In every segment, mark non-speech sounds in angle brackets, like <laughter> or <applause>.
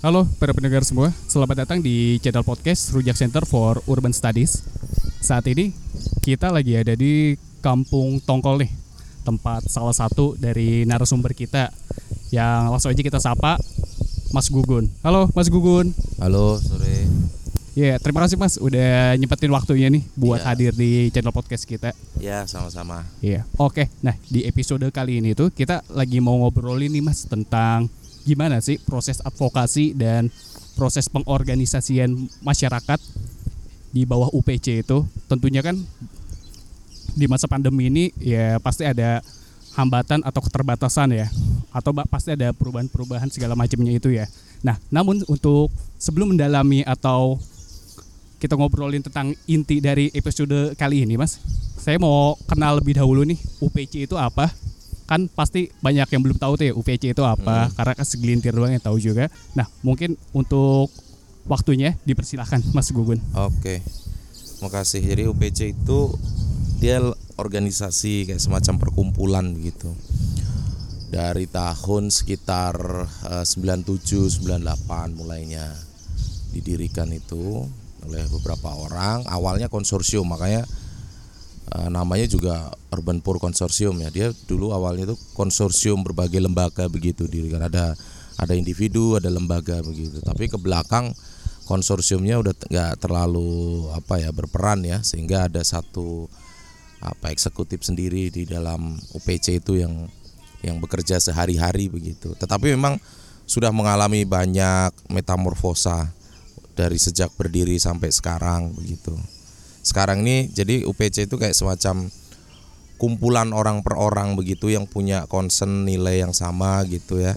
Halo para pendengar semua, selamat datang di channel podcast Rujak Center for Urban Studies. Saat ini kita lagi ada di Kampung Tongkol nih, tempat salah satu dari narasumber kita yang langsung aja kita sapa Mas Gugun. Halo Mas Gugun. Halo, sore. Ya, terima kasih Mas udah nyempetin waktunya nih buat Iya. hadir di channel podcast kita. Ya, sama-sama. Iya. Oke. Nah, di episode kali ini tuh kita lagi mau ngobrolin nih Mas tentang gimana sih proses advokasi dan proses pengorganisasian masyarakat di bawah UPC itu. Tentunya kan di masa pandemi ini ya pasti ada hambatan atau keterbatasan ya atau pasti ada perubahan-perubahan segala macamnya itu ya. Nah, namun untuk sebelum mendalami atau kita ngobrolin tentang inti dari episode kali ini, Mas. Saya mau kenal lebih dahulu nih UPC itu apa? Kan pasti banyak yang belum tahu tuh ya UPC itu apa, karena kan segelintir doang yang tahu juga. Nah, mungkin untuk waktunya dipersilahkan Mas Gugun. Oke. Makasih. Jadi UPC itu dia organisasi kayak semacam perkumpulan gitu. Dari tahun sekitar eh, 97 98 mulainya didirikan itu oleh beberapa orang. Awalnya konsorsium, makanya eh, namanya juga Urban Poor Consortium ya. Dia dulu awalnya itu konsorsium berbagai lembaga begitu dirikan. Ada ada individu, ada lembaga begitu. Tapi ke belakang konsorsiumnya udah nggak terlalu apa ya berperan ya sehingga ada satu apa eksekutif sendiri di dalam UPC itu yang yang bekerja sehari-hari begitu. Tetapi memang sudah mengalami banyak metamorfosa dari sejak berdiri sampai sekarang begitu. Sekarang ini jadi UPC itu kayak semacam kumpulan orang per orang begitu yang punya concern nilai yang sama gitu ya.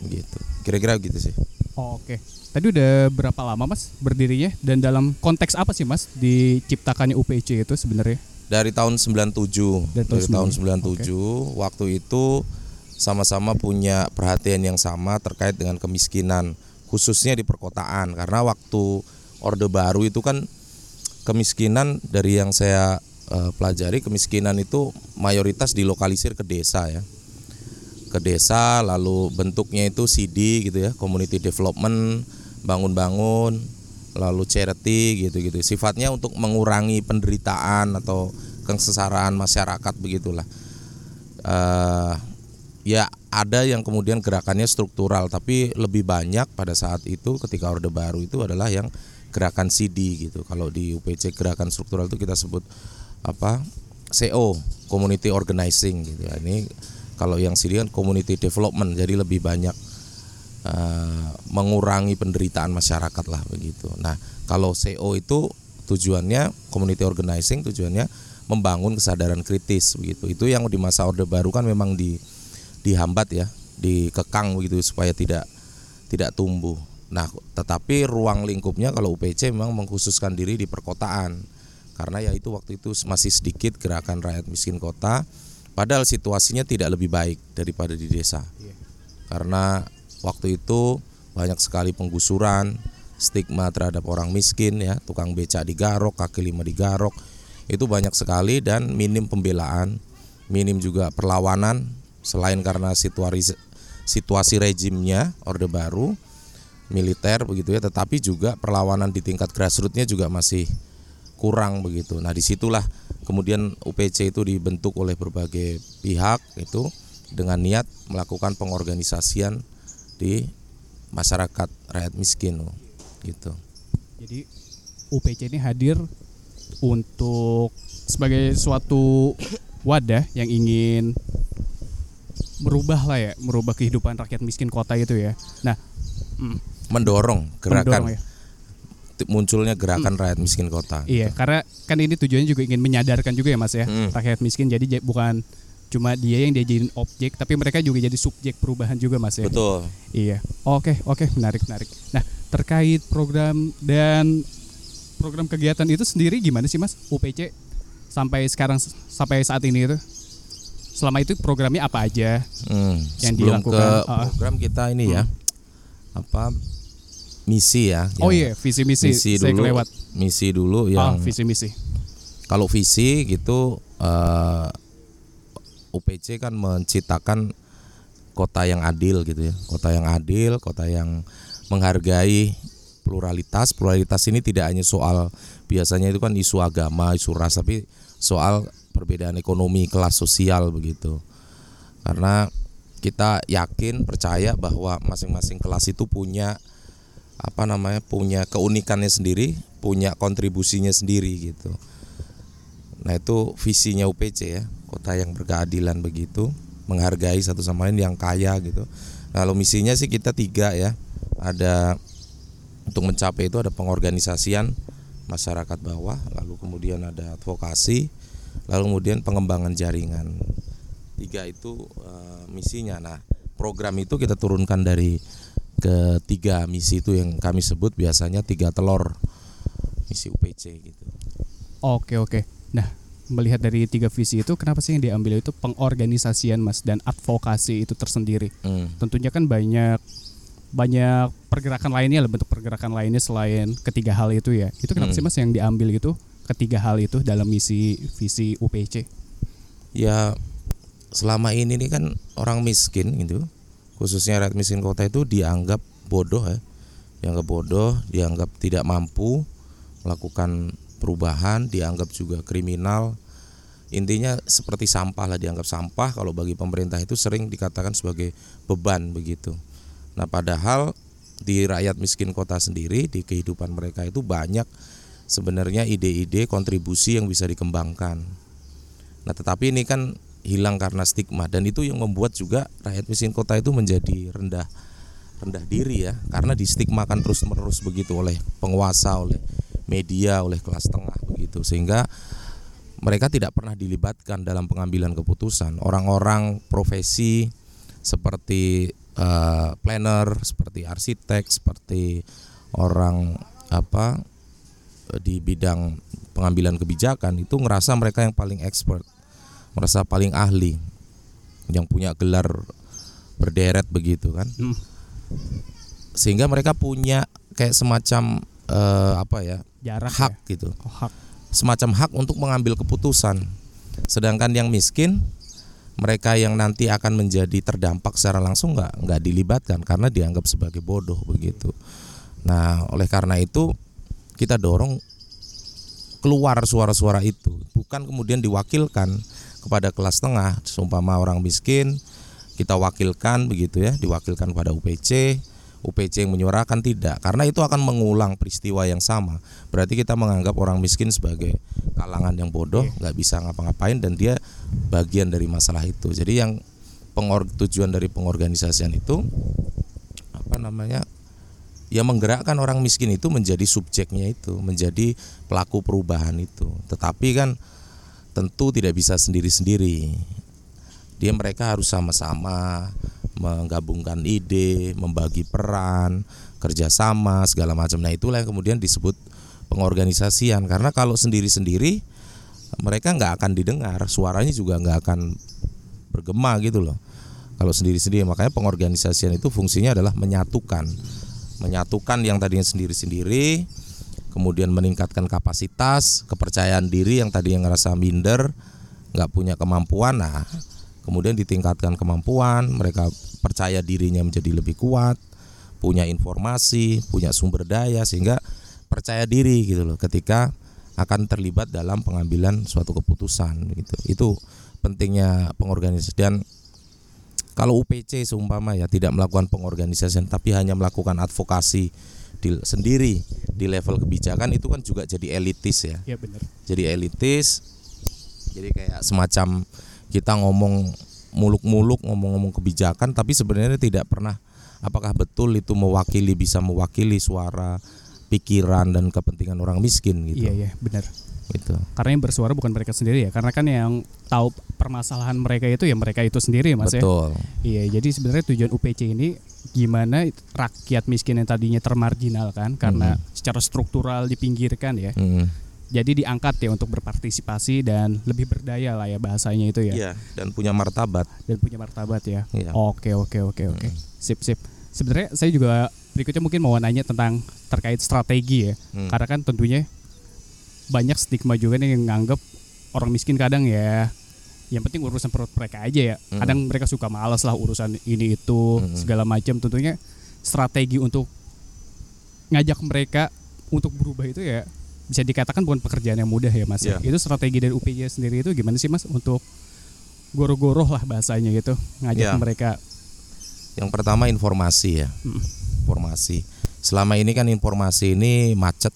Gitu. Kira-kira gitu sih. Oke. Tadi udah berapa lama Mas berdirinya dan dalam konteks apa sih Mas diciptakannya UPC itu sebenarnya? Dari tahun 97. Dari Dari, tahun tahun 97 waktu itu sama-sama punya perhatian yang sama terkait dengan kemiskinan khususnya di perkotaan karena waktu Orde Baru itu kan kemiskinan dari yang saya eh, pelajari kemiskinan itu mayoritas dilokalisir ke desa ya. Ke desa lalu bentuknya itu CD gitu ya, community development, bangun-bangun, lalu charity gitu-gitu. Sifatnya untuk mengurangi penderitaan atau kesengsaraan masyarakat begitulah. Eh ya ada yang kemudian gerakannya struktural, tapi lebih banyak pada saat itu ketika Orde Baru itu adalah yang gerakan CD gitu. Kalau di UPC gerakan struktural itu kita sebut apa? CO, community organizing gitu ya. Ini kalau yang CD kan community development, jadi lebih banyak eh, mengurangi penderitaan masyarakat lah begitu. Nah, kalau CO itu tujuannya community organizing tujuannya membangun kesadaran kritis begitu. Itu yang di masa Orde Baru kan memang di dihambat ya, dikekang begitu supaya tidak tidak tumbuh. Nah, tetapi ruang lingkupnya kalau UPC memang mengkhususkan diri di perkotaan. Karena ya itu waktu itu masih sedikit gerakan rakyat miskin kota, padahal situasinya tidak lebih baik daripada di desa. Karena waktu itu banyak sekali penggusuran, stigma terhadap orang miskin ya, tukang becak digarok, kaki lima digarok. Itu banyak sekali dan minim pembelaan, minim juga perlawanan selain karena situasi situasi rejimnya Orde Baru militer begitu ya, tetapi juga perlawanan di tingkat grassrootsnya juga masih kurang begitu. Nah di situlah kemudian UPC itu dibentuk oleh berbagai pihak itu dengan niat melakukan pengorganisasian di masyarakat rakyat miskin gitu. Jadi UPC ini hadir untuk sebagai suatu wadah yang ingin merubah lah ya, merubah kehidupan rakyat miskin kota itu ya. Nah, mm, Mendorong gerakan mendorong ya. munculnya gerakan rakyat miskin kota. Iya, karena kan ini tujuannya juga ingin menyadarkan juga ya Mas ya, Hmm. rakyat miskin jadi ja- bukan cuma dia yang dijadiin objek, tapi mereka juga jadi subjek perubahan juga Mas ya. Betul. Iya. Oke, oke, menarik, menarik. Nah, terkait program dan program kegiatan itu sendiri gimana sih Mas? UPC sampai sekarang sampai saat ini itu selama itu programnya apa aja? Hmm, Yang sebelum dilakukan, ke program kita ini ya apa misi ya. Oh iya, visi misi, misi saya dulu. kelewat. Misi dulu Ah, yang visi misi. kalau visi gitu eh, UPC kan menciptakan kota yang adil gitu ya kota yang adil kota yang menghargai pluralitas pluralitas ini tidak hanya soal biasanya itu kan isu agama isu ras tapi soal perbedaan ekonomi kelas sosial begitu karena kita yakin percaya bahwa masing-masing kelas itu punya apa namanya punya keunikannya sendiri punya kontribusinya sendiri gitu nah itu visinya UPC ya kota yang berkeadilan begitu menghargai satu sama lain yang kaya gitu. Lalu misinya sih kita tiga ya. Ada untuk mencapai itu ada pengorganisasian masyarakat bawah, lalu kemudian ada advokasi, lalu kemudian pengembangan jaringan. Tiga itu uh, misinya. Nah, program itu kita turunkan dari ketiga misi itu yang kami sebut biasanya tiga telur misi UPC gitu. Oke oke. Nah melihat dari tiga visi itu kenapa sih yang diambil itu pengorganisasian mas dan advokasi itu tersendiri hmm. tentunya kan banyak banyak pergerakan lainnya lah bentuk pergerakan lainnya selain ketiga hal itu ya itu kenapa hmm. sih mas yang diambil gitu ketiga hal itu dalam misi visi UPC ya selama ini nih kan orang miskin gitu khususnya rakyat miskin kota itu dianggap bodoh ya. Dianggap bodoh dianggap tidak mampu melakukan perubahan dianggap juga kriminal. Intinya seperti sampah lah dianggap sampah kalau bagi pemerintah itu sering dikatakan sebagai beban begitu. Nah padahal di rakyat miskin kota sendiri di kehidupan mereka itu banyak sebenarnya ide-ide kontribusi yang bisa dikembangkan. Nah tetapi ini kan hilang karena stigma. Dan itu yang membuat juga rakyat miskin kota itu menjadi rendah rendah diri ya. Karena distigmakan terus menerus begitu oleh penguasa oleh media oleh kelas tengah begitu. Sehingga mereka tidak pernah dilibatkan dalam pengambilan keputusan. Orang-orang profesi seperti uh, planner seperti arsitek seperti orang apa di bidang pengambilan kebijakan itu ngerasa mereka yang paling expert merasa paling ahli yang punya gelar berderet begitu kan. Hmm. sehingga mereka punya kayak semacam uh, apa ya Jarak hak ya? gitu. Oh, hak. Semacam hak untuk mengambil keputusan. Sedangkan yang miskin mereka yang nanti akan menjadi terdampak secara langsung nggak nggak dilibatkan karena dianggap sebagai bodoh begitu. Nah oleh karena itu kita dorong keluar suara-suara itu. Bukan kemudian diwakilkan kepada kelas tengah. Seumpama orang miskin kita wakilkan begitu ya diwakilkan pada UPC UPC yang menyuarakan tidak karena itu akan mengulang peristiwa yang sama. Berarti kita menganggap orang miskin sebagai kalangan yang bodoh nggak bisa ngapa-ngapain dan dia bagian dari masalah itu. Jadi yang pengor tujuan dari pengorganisasian itu apa namanya ya menggerakkan orang miskin itu menjadi subjeknya itu menjadi pelaku perubahan itu. Tetapi kan tentu tidak bisa sendiri-sendiri dia mereka harus sama-sama menggabungkan ide, membagi peran, kerjasama segala macam. Nah itulah yang kemudian disebut pengorganisasian. Karena kalau sendiri-sendiri mereka nggak akan didengar, suaranya juga nggak akan bergema gitu loh. Kalau sendiri-sendiri, makanya pengorganisasian itu fungsinya adalah menyatukan, menyatukan yang tadinya sendiri-sendiri, kemudian meningkatkan kapasitas, kepercayaan diri yang tadi yang ngerasa minder, nggak punya kemampuan, nah kemudian ditingkatkan kemampuan, mereka percaya dirinya menjadi lebih kuat, punya informasi, punya sumber daya sehingga percaya diri gitu loh ketika akan terlibat dalam pengambilan suatu keputusan gitu. Itu pentingnya pengorganisasi dan kalau UPC seumpama ya tidak melakukan pengorganisasian tapi hanya melakukan advokasi di, sendiri di level kebijakan itu kan juga jadi elitis ya. Iya benar. Jadi elitis. Jadi kayak semacam kita ngomong muluk-muluk ngomong-ngomong kebijakan tapi sebenarnya tidak pernah apakah betul itu mewakili bisa mewakili suara pikiran dan kepentingan orang miskin gitu. Iya iya benar. Gitu. Karena yang bersuara bukan mereka sendiri ya, karena kan yang tahu permasalahan mereka itu ya mereka itu sendiri Mas ya. Betul. ya. Iya, jadi sebenarnya tujuan UPC ini gimana rakyat miskin yang tadinya termarginalkan karena hmm. secara struktural dipinggirkan ya. Hmm jadi diangkat ya untuk berpartisipasi dan lebih berdaya lah ya bahasanya itu ya. Iya, dan punya martabat. Dan punya martabat ya. Iya. Oke, oke, oke, oke. Hmm. Sip, sip. Sebenarnya saya juga berikutnya mungkin mau nanya tentang terkait strategi ya. Hmm. Karena kan tentunya banyak stigma juga nih yang nganggap orang miskin kadang ya yang penting urusan perut mereka aja ya Mm. kadang mereka suka malas lah urusan ini itu Mm. segala macam tentunya strategi untuk ngajak mereka untuk berubah itu ya bisa dikatakan bukan pekerjaan yang mudah ya mas Iya. itu strategi dari UPJ sendiri itu gimana sih mas untuk goro-goro lah bahasanya gitu ngajak Iya. mereka Yang pertama informasi ya. Mm. Informasi. Selama ini kan informasi ini macet,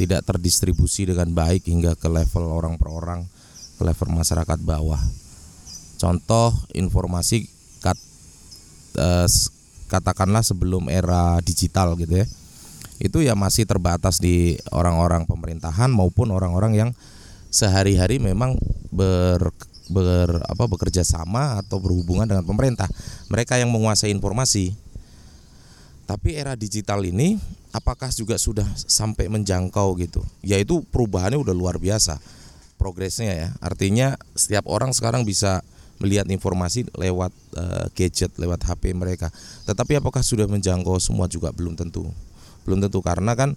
tidak terdistribusi dengan baik hingga ke level orang per orang, ke level masyarakat bawah. Contoh informasi kat, eh, katakanlah sebelum era digital gitu ya. Itu ya masih terbatas di orang-orang pemerintahan maupun orang-orang yang sehari-hari memang ber ber apa bekerja sama atau berhubungan dengan pemerintah. Mereka yang menguasai informasi. Tapi era digital ini apakah juga sudah sampai menjangkau gitu? Yaitu perubahannya udah luar biasa progresnya ya. Artinya setiap orang sekarang bisa melihat informasi lewat eh, gadget, lewat HP mereka. Tetapi apakah sudah menjangkau semua juga belum tentu. Belum tentu karena kan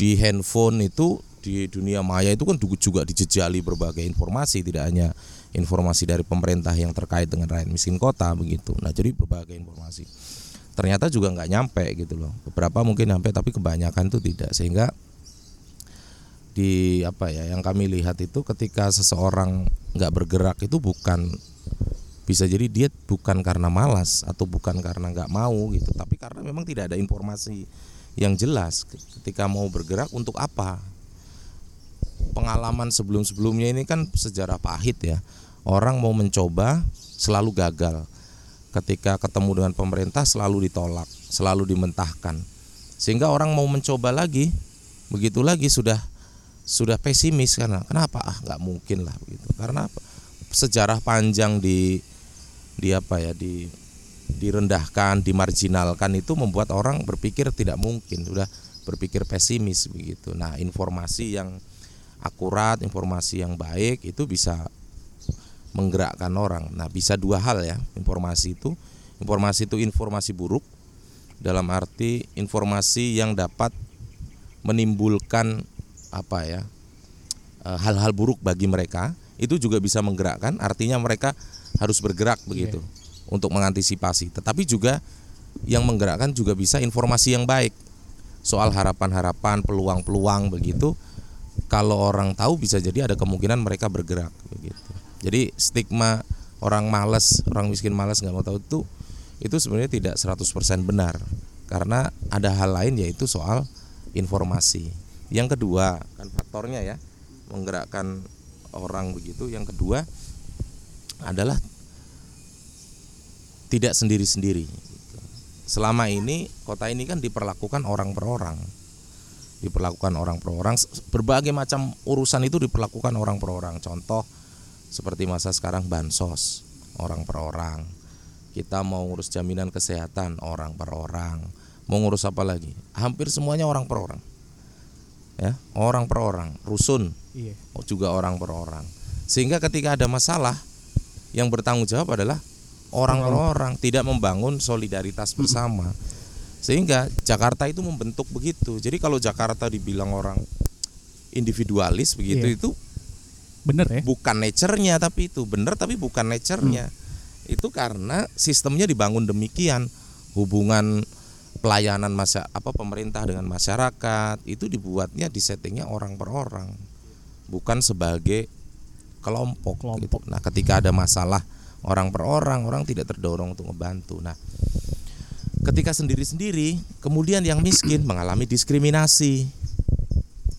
di handphone itu di dunia maya itu kan juga dijejali berbagai informasi tidak hanya informasi dari pemerintah yang terkait dengan rakyat miskin kota begitu. Nah jadi berbagai informasi. Ternyata juga nggak nyampe gitu loh. Beberapa mungkin nyampe tapi kebanyakan itu tidak. Sehingga di apa ya yang kami lihat itu ketika seseorang nggak bergerak itu bukan bisa jadi dia bukan karena malas atau bukan karena nggak mau gitu. Tapi karena memang tidak ada informasi yang jelas ketika mau bergerak untuk apa pengalaman sebelum-sebelumnya ini kan sejarah pahit ya. Orang mau mencoba selalu gagal. Ketika ketemu dengan pemerintah selalu ditolak selalu dimentahkan. Sehingga orang mau mencoba lagi begitu lagi sudah sudah pesimis karena kenapa? Ah nggak mungkin lah begitu. Karena sejarah panjang di di apa ya di direndahkan dimarginalkan itu membuat orang berpikir tidak mungkin sudah berpikir pesimis begitu. Nah informasi yang akurat informasi yang baik itu bisa menggerakkan orang. Nah bisa dua hal ya informasi itu. Informasi itu informasi buruk dalam arti informasi yang dapat menimbulkan apa ya eh, hal-hal buruk bagi mereka itu juga bisa menggerakkan. Artinya mereka harus bergerak begitu untuk mengantisipasi. Tetapi juga yang menggerakkan juga bisa informasi yang baik. Soal harapan-harapan peluang-peluang begitu kalau orang tahu bisa jadi ada kemungkinan mereka bergerak begitu. Jadi stigma orang malas orang miskin malas nggak mau tahu itu itu sebenarnya tidak 100% benar. Karena ada hal lain yaitu soal informasi. Yang kedua kan faktornya ya menggerakkan orang begitu. Yang kedua adalah tidak sendiri-sendiri. Selama ini kota ini kan diperlakukan orang per orang diperlakukan orang per orang. Berbagai macam urusan itu diperlakukan orang per orang. Contoh seperti masa sekarang bansos orang per orang. Kita mau ngurus jaminan kesehatan orang per orang. Mau ngurus apa lagi? Hampir semuanya orang per orang. Ya orang per orang. Rusun iya. juga orang per orang. Sehingga ketika ada masalah yang bertanggung jawab adalah orang per orang. Tidak membangun solidaritas bersama sehingga Jakarta itu membentuk begitu. Jadi kalau Jakarta dibilang orang individualis begitu Iya. itu bener ya? bukan nature-nya tapi itu. Benar tapi bukan nature-nya. Itu karena sistemnya dibangun demikian. Hubungan pelayanan masa apa pemerintah dengan masyarakat itu dibuatnya di settingnya orang per orang. Bukan sebagai kelompok, gitu. Kelompok. nah ketika ada masalah orang per orang orang tidak terdorong untuk membantu nah ketika sendiri-sendiri kemudian yang miskin mengalami diskriminasi.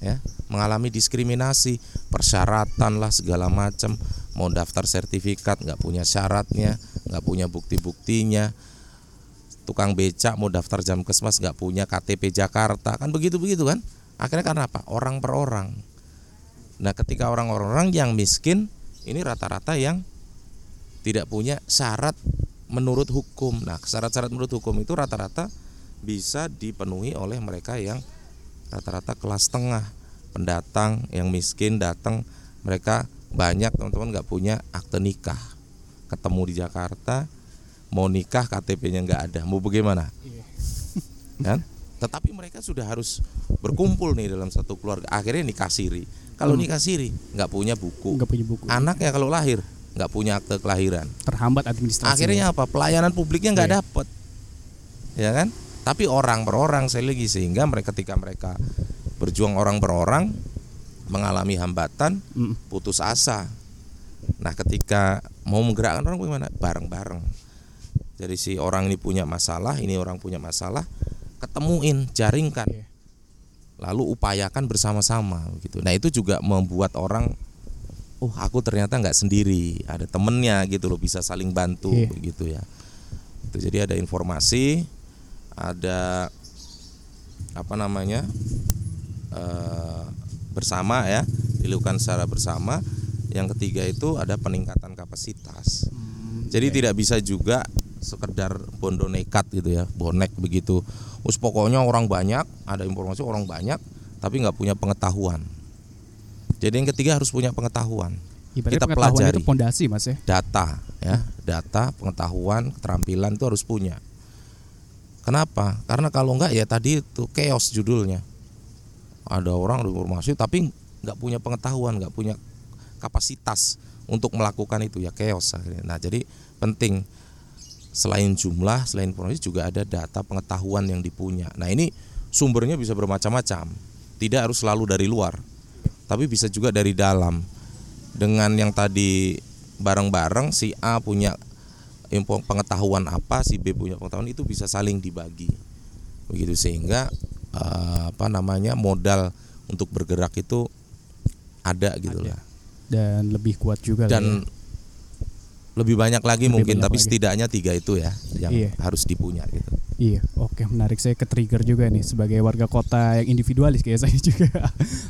Ya mengalami diskriminasi persyaratan lah segala macam. Mau daftar sertifikat nggak punya syaratnya nggak punya bukti-buktinya. Tukang becak mau daftar jam kesmas nggak punya KTP Jakarta. Kan begitu begitu kan? Akhirnya karena apa? Orang per orang. Nah ketika orang-orang yang miskin ini rata-rata yang tidak punya syarat menurut hukum nah syarat-syarat menurut hukum itu rata-rata bisa dipenuhi oleh mereka yang rata-rata kelas tengah pendatang yang miskin datang mereka banyak teman-teman nggak punya akte nikah ketemu di Jakarta mau nikah KTP-nya nggak ada mau bagaimana Iya. kan Tetapi mereka sudah harus berkumpul nih dalam satu keluarga. Akhirnya nikah siri. Kalau Hmm. nikah siri nggak punya buku. nggak punya buku Anaknya kalau lahir nggak punya akte kelahiran. terhambat administrasi Akhirnya apa? Pelayanan publiknya nggak Iya. dapet, ya kan? Tapi orang per orang saya lagi sehingga mereka ketika mereka berjuang orang per orang mengalami hambatan, Mm. putus asa. Nah, ketika mau menggerakkan orang bagaimana? Bareng-bareng. Jadi si orang ini punya masalah, ini orang punya masalah, ketemuin, jaringkan, Iya. lalu upayakan bersama-sama gitu. Nah itu juga membuat orang, oh aku ternyata nggak sendiri, ada temennya gitu loh, bisa saling bantu Iya. begitu ya. Itu jadi ada informasi, ada apa namanya eh, bersama ya, dilakukan secara bersama. Yang ketiga itu ada peningkatan kapasitas. Hmm, Jadi iya. tidak bisa juga sekedar bondo nekat gitu ya, bonek begitu. Us pokoknya orang banyak, ada informasi orang banyak, tapi nggak punya pengetahuan. Jadi yang ketiga harus punya pengetahuan, Ibaratnya kita pengetahuan pelajari. itu pondasi mas ya data ya, data, pengetahuan, keterampilan itu harus punya. Kenapa? Karena kalau nggak ya tadi itu chaos judulnya. Ada orang ada informasi tapi nggak punya pengetahuan, nggak punya kapasitas untuk melakukan itu ya chaos akhirnya. Nah jadi penting selain jumlah, selain informasi juga ada data pengetahuan yang dipunya. Nah ini sumbernya bisa bermacam-macam, tidak harus selalu dari luar, tapi bisa juga dari dalam. Dengan yang tadi bareng-bareng si A punya info pengetahuan apa, si B punya pengetahuan itu bisa saling dibagi, begitu sehingga eh, apa namanya modal untuk bergerak itu ada gitu Ada. lah dan lebih kuat juga dan lebih banyak lagi Lebih mungkin banyak tapi lagi. setidaknya tiga itu ya yang Iya. harus dipunya gitu ya. iya oke menarik saya ke trigger juga nih sebagai warga kota yang individualis kayak <laughs> saya juga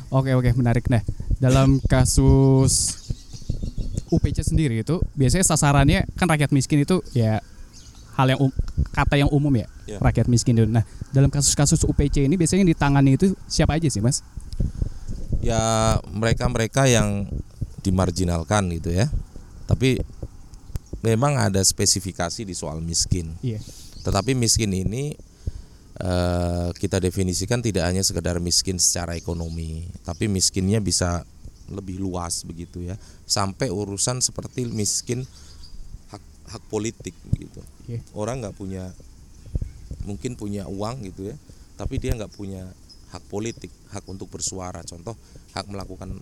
oke oke menarik nah dalam kasus UPC sendiri itu biasanya sasarannya kan rakyat miskin itu ya hal yang um- kata yang umum ya Iya. rakyat miskin itu nah dalam kasus-kasus UPC ini biasanya yang ditangani itu siapa aja sih mas ya mereka-mereka yang dimarginalkan gitu ya tapi memang ada spesifikasi di soal miskin. Iya. Tetapi miskin ini eh, kita definisikan tidak hanya sekedar miskin secara ekonomi tapi miskinnya bisa lebih luas begitu ya. Sampai urusan seperti miskin hak hak politik begitu. Iya. orang nggak punya mungkin punya uang gitu ya tapi dia nggak punya hak politik hak untuk bersuara. Contoh hak melakukan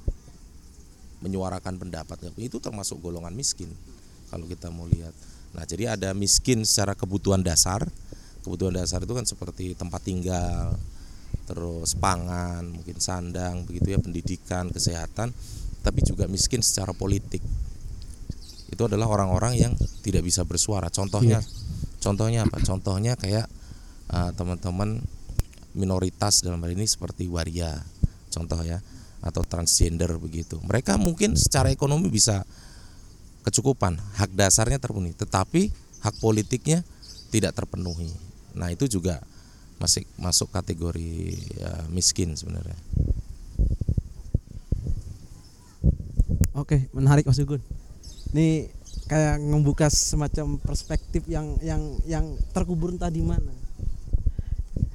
menyuarakan pendapat. Itu termasuk golongan miskin kalau kita mau lihat. Nah jadi ada miskin secara kebutuhan dasar. Kebutuhan dasar itu kan seperti tempat tinggal terus pangan mungkin sandang begitu ya pendidikan kesehatan tapi juga miskin secara politik. Itu adalah orang-orang yang tidak bisa bersuara. Contohnya contohnya apa? Contohnya kayak uh, teman-teman minoritas dalam hal ini seperti waria contoh ya atau transgender begitu. Mereka mungkin secara ekonomi bisa kecukupan hak dasarnya terpenuhi tetapi hak politiknya tidak terpenuhi nah itu juga masih masuk kategori ya, miskin sebenarnya Oke, menarik Mas Ugun. Ini kayak membuka semacam perspektif yang yang yang terkubur entah di mana.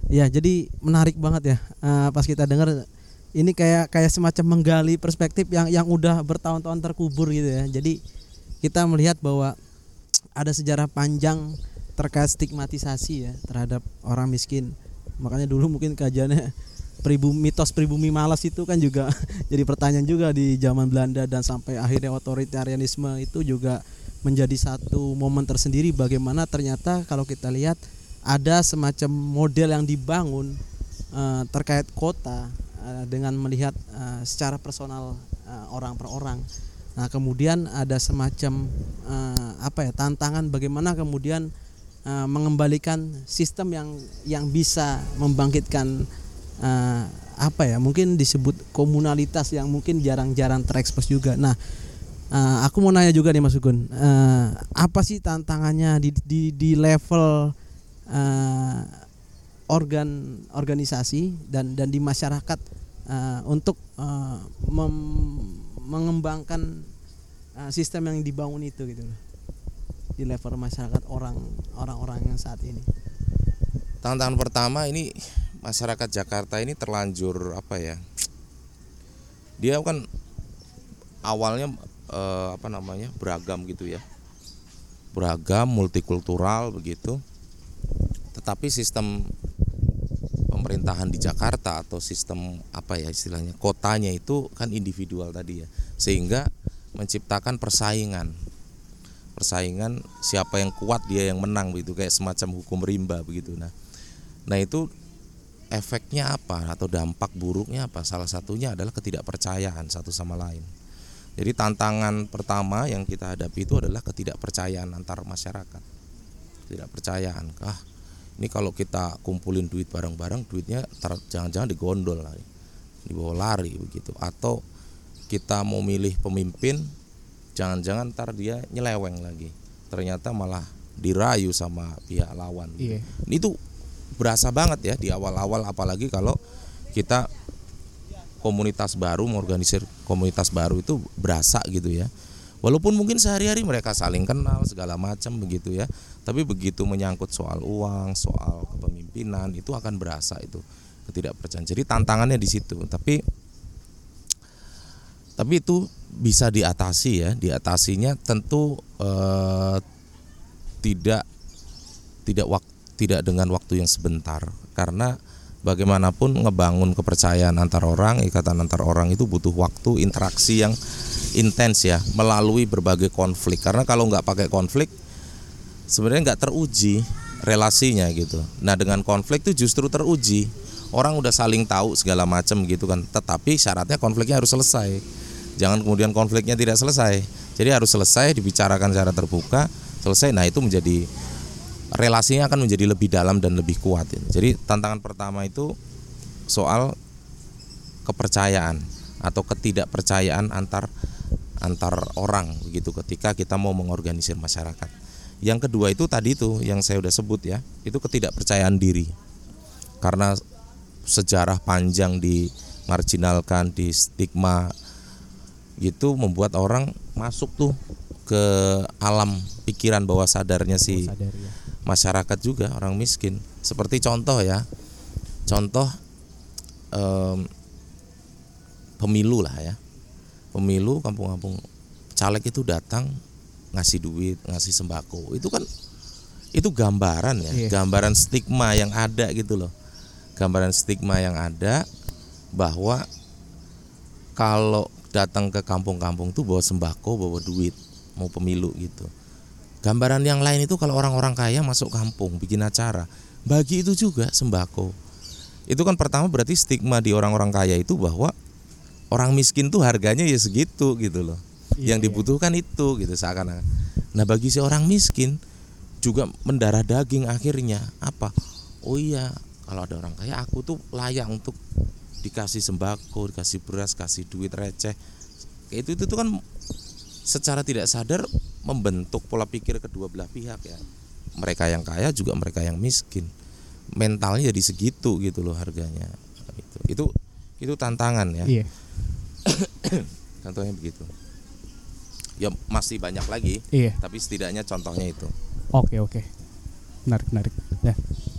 Ya, jadi menarik banget ya. Eh, pas kita dengar ini kayak kayak semacam menggali perspektif yang yang udah bertahun-tahun terkubur gitu ya. Jadi kita melihat bahwa ada sejarah panjang terkait stigmatisasi ya terhadap orang miskin. Makanya dulu mungkin kajiannya pribumi mitos pribumi malas itu kan juga <laughs> jadi pertanyaan juga di zaman Belanda dan sampai akhirnya otoritarianisme itu juga menjadi satu momen tersendiri bagaimana ternyata kalau kita lihat ada semacam model yang dibangun eh, terkait kota eh, dengan melihat eh, secara personal eh, orang per orang. Nah, kemudian ada semacam eh, apa ya tantangan bagaimana kemudian eh, mengembalikan sistem yang yang bisa membangkitkan eh, apa ya mungkin disebut komunalitas yang mungkin jarang-jarang terekspos juga. Nah, eh, aku mau nanya juga nih Mas Ugun, eh, apa sih tantangannya di di, di level eh, organ organisasi dan dan di masyarakat eh, untuk eh, mem- mengembangkan eh, sistem yang dibangun itu gitu loh di level masyarakat orang orang-orang yang saat ini. tantangan pertama ini masyarakat Jakarta ini terlanjur apa ya? Dia kan awalnya eh, apa namanya beragam gitu ya, beragam multikultural begitu. Tetapi sistem pemerintahan di Jakarta atau sistem apa ya istilahnya kotanya itu kan individual tadi ya, sehingga menciptakan persaingan. Persaingan siapa yang kuat dia yang menang begitu. Kayak semacam hukum rimba begitu. Nah nah itu efeknya apa atau dampak buruknya apa? Salah satunya adalah ketidakpercayaan satu sama lain. Jadi tantangan pertama yang kita hadapi itu adalah ketidakpercayaan antar masyarakat. Ketidakpercayaan ah ini kalau kita kumpulin duit bareng-bareng duitnya jangan-jangan digondol lagi dibawa lari begitu. Atau kita mau milih pemimpin jangan-jangan ntar dia nyeleweng lagi. Ternyata malah dirayu sama pihak lawan. Iya. ini tuh berasa banget ya di awal-awal apalagi kalau kita komunitas baru mengorganisir komunitas baru itu berasa gitu ya walaupun mungkin sehari-hari mereka saling kenal segala macam begitu ya. Tapi begitu menyangkut soal uang soal kepemimpinan itu akan berasa itu ketidakpercayaan. Jadi tantangannya di situ. Tapi tapi itu bisa diatasi ya. Diatasinya tentu eh, tidak tidak wak, tidak dengan waktu yang sebentar. Karena bagaimanapun ngebangun kepercayaan antar orang ikatan antar orang itu butuh waktu interaksi yang intens ya melalui berbagai konflik. Karena kalau nggak pakai konflik sebenarnya nggak teruji relasinya gitu. Nah dengan konflik itu justru teruji. Orang udah saling tahu segala macam gitu kan. Tetapi syaratnya konfliknya harus selesai. Jangan kemudian konfliknya tidak selesai. Jadi harus selesai dibicarakan secara terbuka selesai. Nah itu menjadi relasinya akan menjadi lebih dalam dan lebih kuat jadi tantangan pertama itu soal kepercayaan atau ketidakpercayaan antar antar orang begitu ketika kita mau mengorganisir masyarakat. Yang kedua itu tadi itu yang saya udah sebut ya itu ketidakpercayaan diri. Karena sejarah panjang di marginalkan di stigma gitu membuat orang masuk tuh ke alam pikiran bawah sadarnya si Sadar ya. masyarakat juga orang miskin. Seperti contoh ya contoh em, pemilu lah ya pemilu kampung-kampung caleg itu datang ngasih duit ngasih sembako. Itu kan itu gambaran ya Iya. gambaran stigma yang ada gitu loh. Gambaran stigma yang ada bahwa kalau datang ke kampung-kampung tuh bawa sembako bawa duit mau pemilu gitu. Gambaran yang lain itu kalau orang-orang kaya masuk kampung bikin acara bagi itu juga sembako. Itu kan pertama berarti stigma di orang-orang kaya itu bahwa orang miskin tuh harganya ya segitu gitu loh. Iya, yang iya. dibutuhkan itu gitu seakan-akan. Nah bagi si orang miskin juga mendarah daging akhirnya apa? Oh iya kalau ada orang kaya aku tuh layak untuk dikasih sembako dikasih beras kasih duit receh. Kayak itu itu tuh kan secara tidak sadar membentuk pola pikir kedua belah pihak ya. Mereka yang kaya juga mereka yang miskin. Mentalnya jadi segitu gitu loh harganya. Itu itu itu tantangan ya Iya. <coughs> contohnya begitu ya masih banyak lagi Iya. tapi setidaknya contohnya itu Oke oke. Menarik menarik.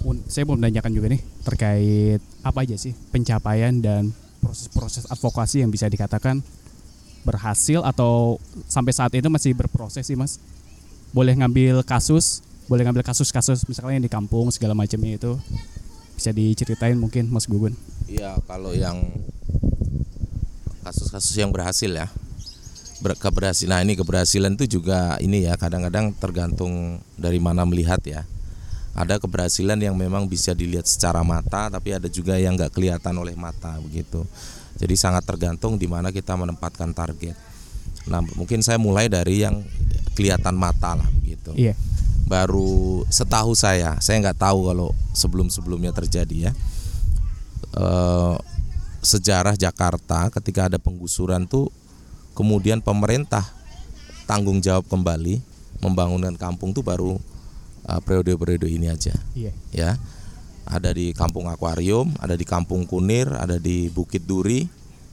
Mun- saya mau menanyakan juga nih terkait apa aja sih pencapaian dan proses-proses advokasi yang bisa dikatakan berhasil atau sampai saat itu masih berproses sih mas. Boleh ngambil kasus, boleh ngambil kasus-kasus misalnya yang di kampung segala macamnya itu bisa diceritain mungkin mas Gugun. Iya kalau yang kasus-kasus yang berhasil ya. Ber- keberhasilan nah ini keberhasilan itu juga ini ya kadang-kadang tergantung dari mana melihat ya. Ada keberhasilan yang memang bisa dilihat secara mata tapi ada juga yang nggak kelihatan oleh mata begitu. Jadi sangat tergantung di mana kita menempatkan target. Nah mungkin saya mulai dari yang kelihatan mata lah begitu. Iya. Baru setahu saya saya nggak tahu kalau sebelum sebelumnya terjadi ya. Eh, sejarah Jakarta ketika ada penggusuran tuh kemudian pemerintah tanggung jawab kembali membangunkan kampung tuh baru eh, periode-periode ini aja. Iya. ya ada di kampung akuarium ada di kampung kunir ada di bukit duri.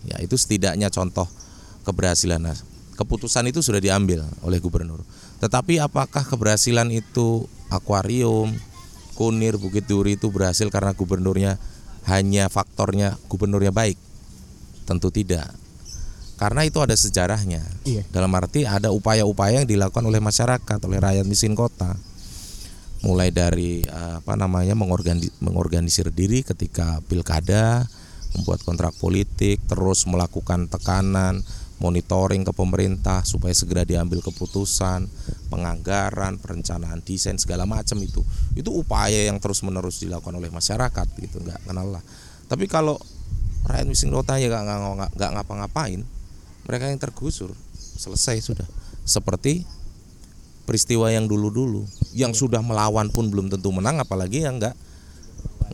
Ya itu setidaknya contoh keberhasilan. Nah, keputusan itu sudah diambil oleh gubernur tetapi apakah keberhasilan itu akuarium kunir bukit duri itu berhasil karena gubernurnya hanya faktornya gubernurnya baik? Tentu tidak. Karena itu ada sejarahnya. Iya. Dalam arti ada upaya-upaya yang dilakukan oleh masyarakat, oleh rakyat miskin kota. Mulai dari eh, apa namanya mengorgani- mengorganisir diri ketika pilkada, membuat kontrak politik, terus melakukan tekanan, monitoring ke pemerintah supaya segera diambil keputusan, penganggaran, perencanaan desain segala macam itu. Itu upaya yang terus-menerus dilakukan oleh masyarakat gitu, nggak kenal lah. Tapi kalau rakyat miskin kota ya nggak nggak nggak ngapa-ngapain, mereka yang tergusur selesai sudah. Seperti peristiwa yang dulu-dulu, yang sudah melawan pun belum tentu menang, apalagi yang nggak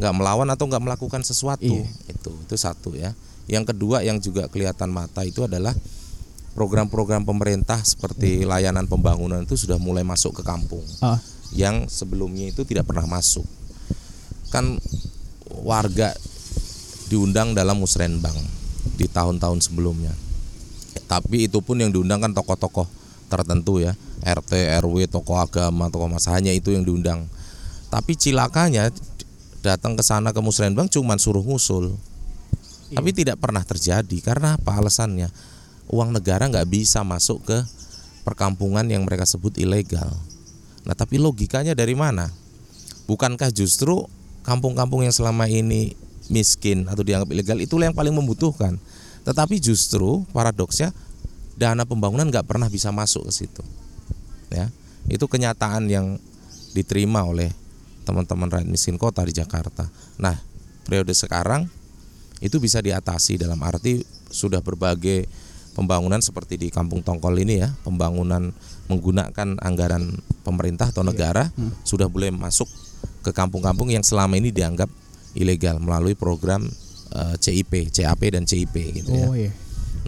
nggak melawan atau nggak melakukan sesuatu. Iya. Itu itu satu ya. Yang kedua yang juga kelihatan mata itu adalah program-program pemerintah seperti layanan pembangunan itu sudah mulai masuk ke kampung Ah, yang sebelumnya itu tidak pernah masuk. Kan warga diundang dalam musrenbang di tahun-tahun sebelumnya. Tapi itu pun yang diundang kan tokoh-tokoh tertentu ya, RT, RW, tokoh agama, tokoh masa hanya itu yang diundang. Tapi cilakanya datang ke sana ke musrenbang cuma suruh ngusul. Tapi tidak pernah terjadi karena apa alasannya? Uang negara nggak bisa masuk ke perkampungan yang mereka sebut ilegal. Nah, tapi logikanya dari mana? Bukankah justru kampung-kampung yang selama ini miskin atau dianggap ilegal itulah yang paling membutuhkan? Tetapi justru paradoksnya dana pembangunan nggak pernah bisa masuk ke situ. Ya, itu kenyataan yang diterima oleh teman-teman rakyat miskin kota di Jakarta. Nah, periode sekarang itu bisa diatasi dalam arti sudah berbagai pembangunan seperti di Kampung Tongkol ini ya, pembangunan menggunakan anggaran pemerintah atau negara sudah boleh masuk ke kampung-kampung yang selama ini dianggap ilegal melalui program eh, CIP, CAP dan CIP gitu ya. oh iya.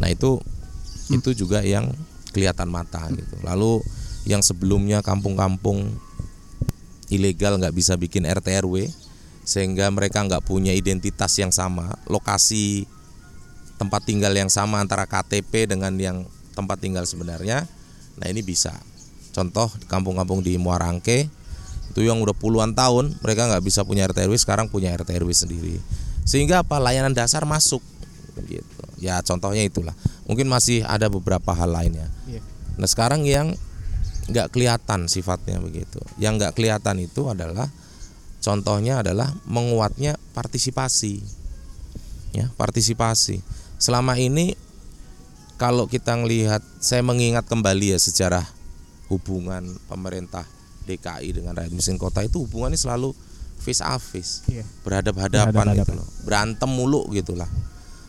Nah itu itu juga yang kelihatan mata gitu. Lalu yang sebelumnya kampung-kampung ilegal nggak bisa bikin RT RW sehingga mereka nggak punya identitas yang sama, lokasi tempat tinggal yang sama antara KTP dengan yang tempat tinggal sebenarnya. Nah ini bisa. Contoh di kampung-kampung di Muarangke itu yang udah puluhan tahun mereka nggak bisa punya RT RW sekarang punya RT RW sendiri. Sehingga apa layanan dasar masuk gitu. Ya contohnya itulah. Mungkin masih ada beberapa hal lainnya. Iya. Nah sekarang yang nggak kelihatan sifatnya begitu. Yang nggak kelihatan itu adalah contohnya adalah menguatnya partisipasi. Ya partisipasi. Selama ini kalau kita melihat, saya mengingat kembali ya sejarah hubungan pemerintah DKI dengan rakyat miskin kota itu hubungannya selalu face a face Iya. berhadap-hadapan Berhadap-hadapan. gitu loh berantem mulu gitulah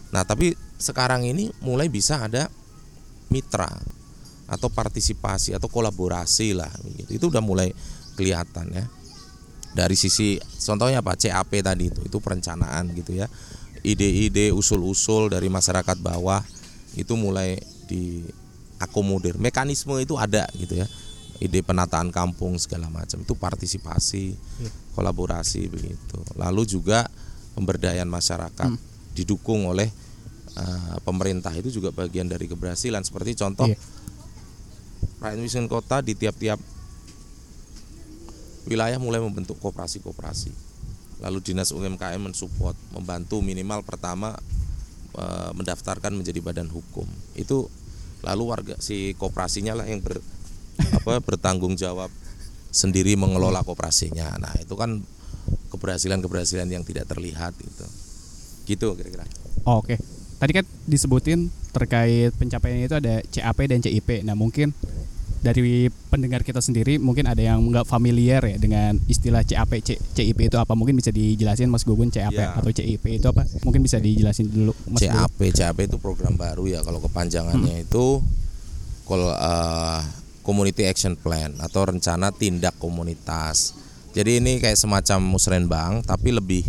nah tapi sekarang ini mulai bisa ada mitra atau partisipasi atau kolaborasi lah gitu. itu udah mulai kelihatan ya dari sisi contohnya apa CAP tadi itu itu perencanaan gitu ya ide-ide usul-usul dari masyarakat bawah itu mulai diakomodir. Mekanisme itu ada gitu ya. Ide penataan kampung segala macam itu partisipasi Iya. kolaborasi begitu. Lalu juga pemberdayaan masyarakat didukung oleh eh, pemerintah itu juga bagian dari keberhasilan. Seperti contoh Iya. rakyat miskin kota di tiap-tiap wilayah mulai membentuk koperasi-koperasi lalu dinas UMKM mensupport membantu minimal pertama eh, mendaftarkan menjadi badan hukum itu lalu warga si koperasinya lah yang ber, <laughs> apa bertanggung jawab sendiri mengelola koperasinya nah itu kan keberhasilan-keberhasilan yang tidak terlihat gitu gitu kira-kira Oh, Oke. Tadi kan disebutin terkait pencapaian itu ada CAP dan CIP. Nah, mungkin dari pendengar kita sendiri mungkin ada yang nggak familiar ya dengan istilah CAP, C- CIP itu apa? Mungkin bisa dijelasin Mas Gugun CAP Ya. atau CIP itu apa? Mungkin bisa dijelasin dulu Mas Gugun. CAP CAP itu program baru ya kalau kepanjangannya itu kol eh, Community Action Plan atau rencana tindak komunitas. Jadi ini kayak semacam musrenbang tapi lebih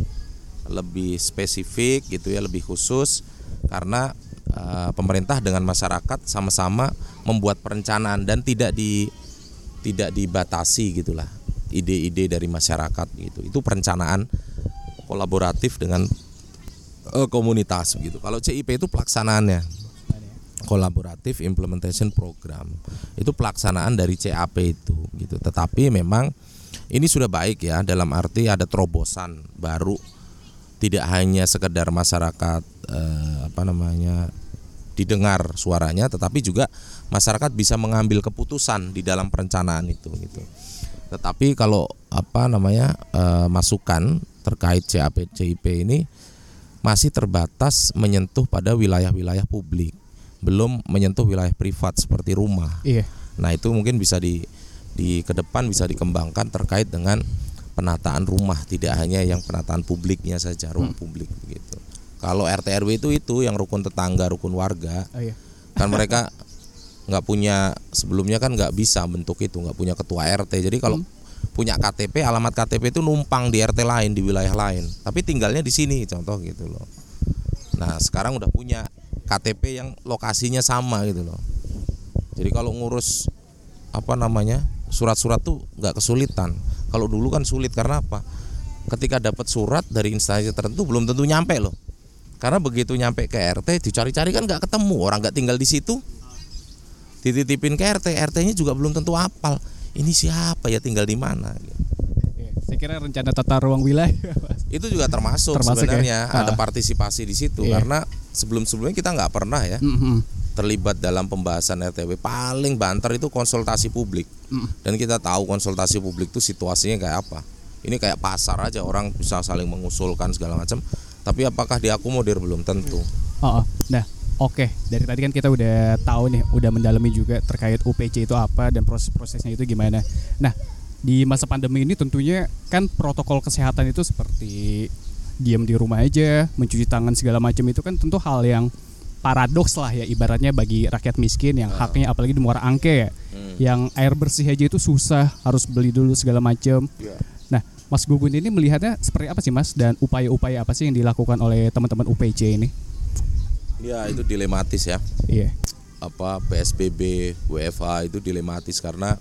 lebih spesifik gitu ya, lebih khusus karena eh, pemerintah dengan masyarakat sama-sama membuat perencanaan dan tidak di tidak dibatasi gitulah ide-ide dari masyarakat gitu. Itu perencanaan kolaboratif dengan eh, komunitas gitu. Kalau CIP itu pelaksanaannya kolaboratif implementation program itu pelaksanaan dari CAP itu gitu tetapi memang ini sudah baik ya dalam arti ada terobosan baru tidak hanya sekedar masyarakat eh, apa namanya didengar suaranya tetapi juga masyarakat bisa mengambil keputusan di dalam perencanaan itu gitu. Tetapi kalau apa namanya eh, masukan terkait CAP CIP ini masih terbatas menyentuh pada wilayah-wilayah publik, belum menyentuh wilayah privat seperti rumah. Iya. Nah, itu mungkin bisa di di ke depan bisa dikembangkan terkait dengan penataan rumah, tidak hanya yang penataan publiknya saja, ruang publik begitu. Kalau RT RW itu itu yang rukun tetangga, rukun warga, Oh, iya. kan mereka nggak punya sebelumnya kan nggak bisa bentuk itu, nggak punya ketua RT. Jadi kalau punya KTP, alamat KTP itu numpang di RT lain di wilayah lain, tapi tinggalnya di sini, contoh gitu loh. Nah, sekarang udah punya KTP yang lokasinya sama gitu loh. Jadi kalau ngurus apa namanya surat-surat tuh nggak kesulitan. Kalau dulu kan sulit karena apa? Ketika dapat surat dari instansi tertentu belum tentu nyampe loh. Karena begitu nyampe ke RT dicari-cari kan nggak ketemu orang nggak tinggal di situ. Dititipin ke RT, RT-nya juga belum tentu apal. Ini siapa ya tinggal di mana? Iya. Saya kira rencana tata ruang wilayah. <laughs> Itu juga termasuk, Termasuk ya? sebenarnya ada Ah. partisipasi di situ Iya. karena sebelum-sebelumnya kita nggak pernah ya Mhm. terlibat dalam pembahasan RTW paling banter itu konsultasi publik Mm. dan kita tahu konsultasi publik itu situasinya kayak apa ini kayak pasar aja orang bisa saling mengusulkan segala macam tapi apakah diakomodir belum tentu Oh, oh. Nah, oke. Dari tadi kan kita udah tahu nih, udah mendalami juga terkait UPC itu apa dan proses-prosesnya itu gimana. Nah, di masa pandemi ini tentunya kan protokol kesehatan itu seperti diam di rumah aja, mencuci tangan segala macam itu kan tentu hal yang paradoks lah ya ibaratnya bagi rakyat miskin yang haknya apalagi di Muara Angke ya. Yang air bersih aja itu susah, harus beli dulu segala macam. Nah, Mas Gugun ini melihatnya seperti apa sih Mas dan upaya-upaya apa sih yang dilakukan oleh teman-teman UPC ini? ya itu dilematis ya Iya. apa PSBB WFH itu dilematis karena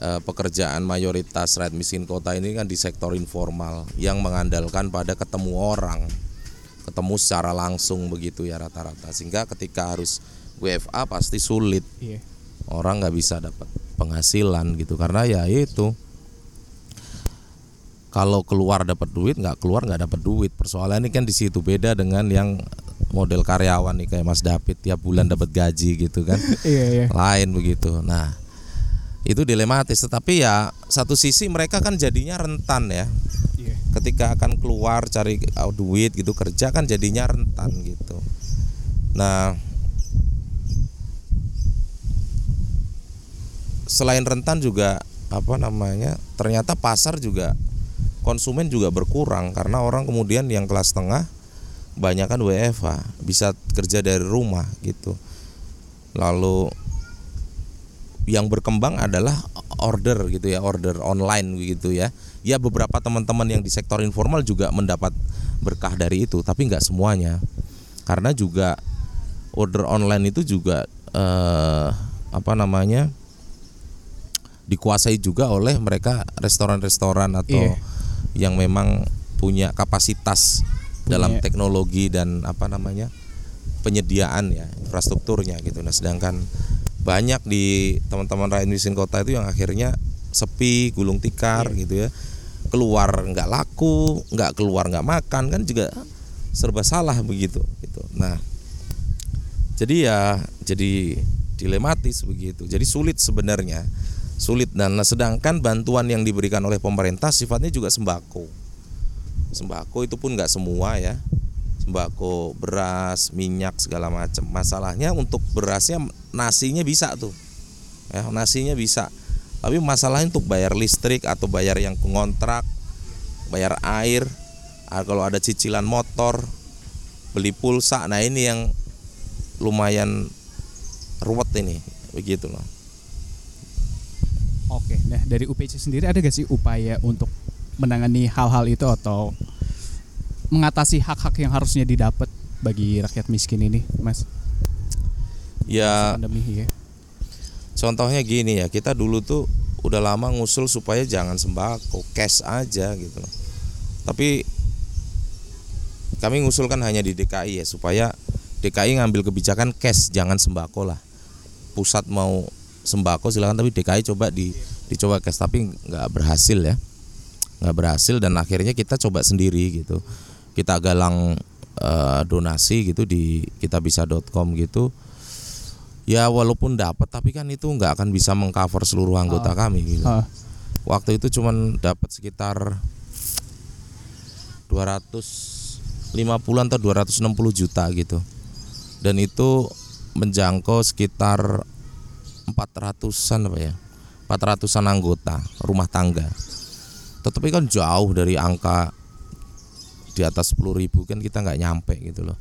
eh, pekerjaan mayoritas rakyat miskin kota ini kan di sektor informal yang mengandalkan pada ketemu orang ketemu secara langsung begitu ya rata-rata sehingga ketika harus WFA pasti sulit Iya. orang nggak bisa dapat penghasilan gitu karena ya itu kalau keluar dapat duit nggak keluar nggak dapat duit. Persoalan ini kan di situ beda dengan yang model karyawan nih kayak Mas David tiap bulan dapat gaji gitu kan. <laughs> Iya, iya. lain begitu. Nah itu dilematis. Tetapi ya satu sisi mereka kan jadinya rentan ya. Iya. ketika akan keluar cari uh, duit gitu kerja kan jadinya rentan gitu. Nah selain rentan juga apa namanya ternyata pasar juga konsumen juga berkurang karena orang kemudian yang kelas tengah banyak kan WFH bisa kerja dari rumah gitu. Lalu yang berkembang adalah order gitu ya order online gitu ya. Ya beberapa teman-teman yang di sektor informal juga mendapat berkah dari itu tapi nggak semuanya. Karena juga order online itu juga eh, apa namanya dikuasai juga oleh mereka restoran-restoran atau Iya. Yang memang punya kapasitas Punya- dalam teknologi dan apa namanya penyediaan ya infrastrukturnya gitu. Nah sedangkan banyak di teman-teman rakyat miskin kota itu yang akhirnya sepi gulung tikar Iya. gitu ya. Keluar nggak laku nggak keluar nggak makan kan juga serba salah begitu gitu. Nah jadi ya jadi dilematis begitu. Jadi sulit sebenarnya sulit. Dan nah, sedangkan bantuan yang diberikan oleh pemerintah sifatnya juga sembako. Sembako itu pun nggak semua ya. Sembako beras minyak segala macam. Masalahnya untuk berasnya nasinya bisa tuh. Ya nasinya bisa. Tapi masalahnya untuk bayar listrik atau bayar yang kontrak bayar air ah, kalau ada cicilan motor beli pulsa. Nah ini yang lumayan ruwet ini. Begitu loh Oke. Nah, dari UPC sendiri ada gak sih upaya untuk menangani hal-hal itu atau mengatasi hak-hak yang harusnya didapat bagi rakyat miskin ini, Mas? ya Pandemi ya. contohnya gini ya kita dulu tuh udah lama ngusul supaya jangan sembako cash aja gitu loh tapi kami ngusulkan hanya di DKI ya supaya DKI ngambil kebijakan cash jangan sembako lah pusat mau sembako silakan. Tapi DKI coba di dicoba cash tapi nggak berhasil ya. Nggak berhasil dan akhirnya kita coba sendiri gitu. Kita galang eh, donasi gitu di kitabisa.com gitu. Ya walaupun dapat tapi kan itu nggak akan bisa mengcover seluruh anggota kami gitu. Ah, waktu itu cuman dapat sekitar 250 atau 260 juta gitu. Dan itu menjangkau sekitar 400-an apa ya? 400-an anggota rumah tangga. Tetapi kan jauh dari angka di atas 10 ribu kan kita nggak nyampe gitu loh.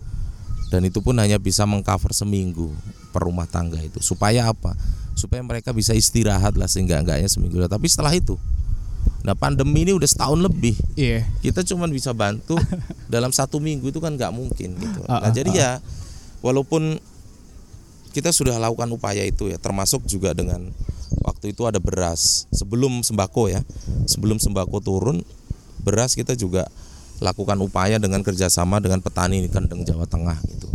Dan itu pun hanya bisa mengcover seminggu per rumah tangga itu. Supaya apa? Supaya mereka bisa istirahat lah sehingga enggaknya seminggu. Tapi setelah itu nah pandemi ini udah setahun lebih. Iya. kita cuma bisa bantu <laughs> dalam satu minggu itu kan nggak mungkin gitu. Ah, Nah ah, jadi ya walaupun kita sudah lakukan upaya itu ya, termasuk juga dengan waktu itu ada beras. Sebelum sembako ya, sebelum sembako turun beras kita juga lakukan upaya dengan kerjasama dengan petani di Kendeng Jawa Tengah gitu.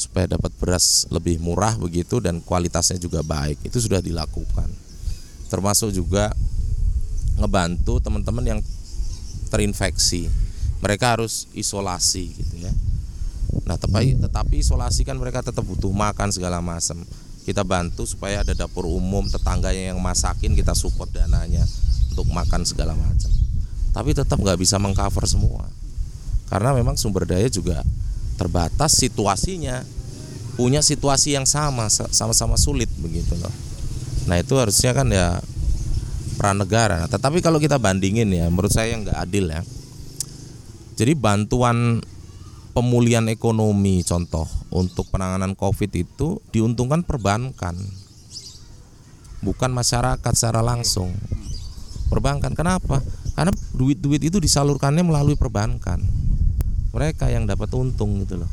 Supaya dapat beras lebih murah begitu dan kualitasnya juga baik. Itu sudah dilakukan. Termasuk juga ngebantu teman-teman yang terinfeksi. Mereka harus isolasi gitu ya nah tapi tetapi isolasi kan mereka tetap butuh makan segala macam kita bantu supaya ada dapur umum tetangganya yang masakin kita support dananya untuk makan segala macam tapi tetap nggak bisa mengcover semua. Karena memang sumber daya juga terbatas situasinya. Punya situasi yang sama sama-sama sulit begitu loh. Nah itu harusnya kan ya peran negara. Nah, tetapi kalau kita bandingin ya, menurut saya nggak adil ya. Jadi bantuan pemulihan ekonomi contoh untuk penanganan COVID itu diuntungkan perbankan, bukan masyarakat secara langsung. Perbankan kenapa? Karena duit-duit itu disalurkannya melalui perbankan. Mereka yang dapat untung gitu loh.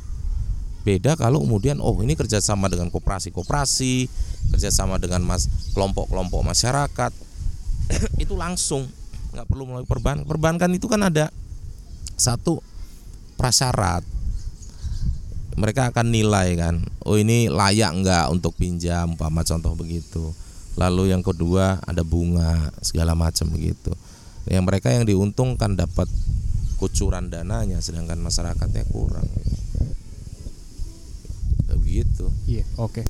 Beda kalau kemudian oh ini kerjasama dengan koperasi-koperasi, kerjasama dengan mas kelompok-kelompok masyarakat, <clears throat> itu langsung nggak perlu melalui perbankan perbankan itu kan ada satu prasyarat mereka akan nilai kan oh ini layak nggak untuk pinjam umpama contoh begitu. Lalu yang kedua ada bunga segala macam begitu. Yang mereka yang diuntungkan dapat kucuran dananya sedangkan masyarakatnya kurang. Begitu. Iya, oke.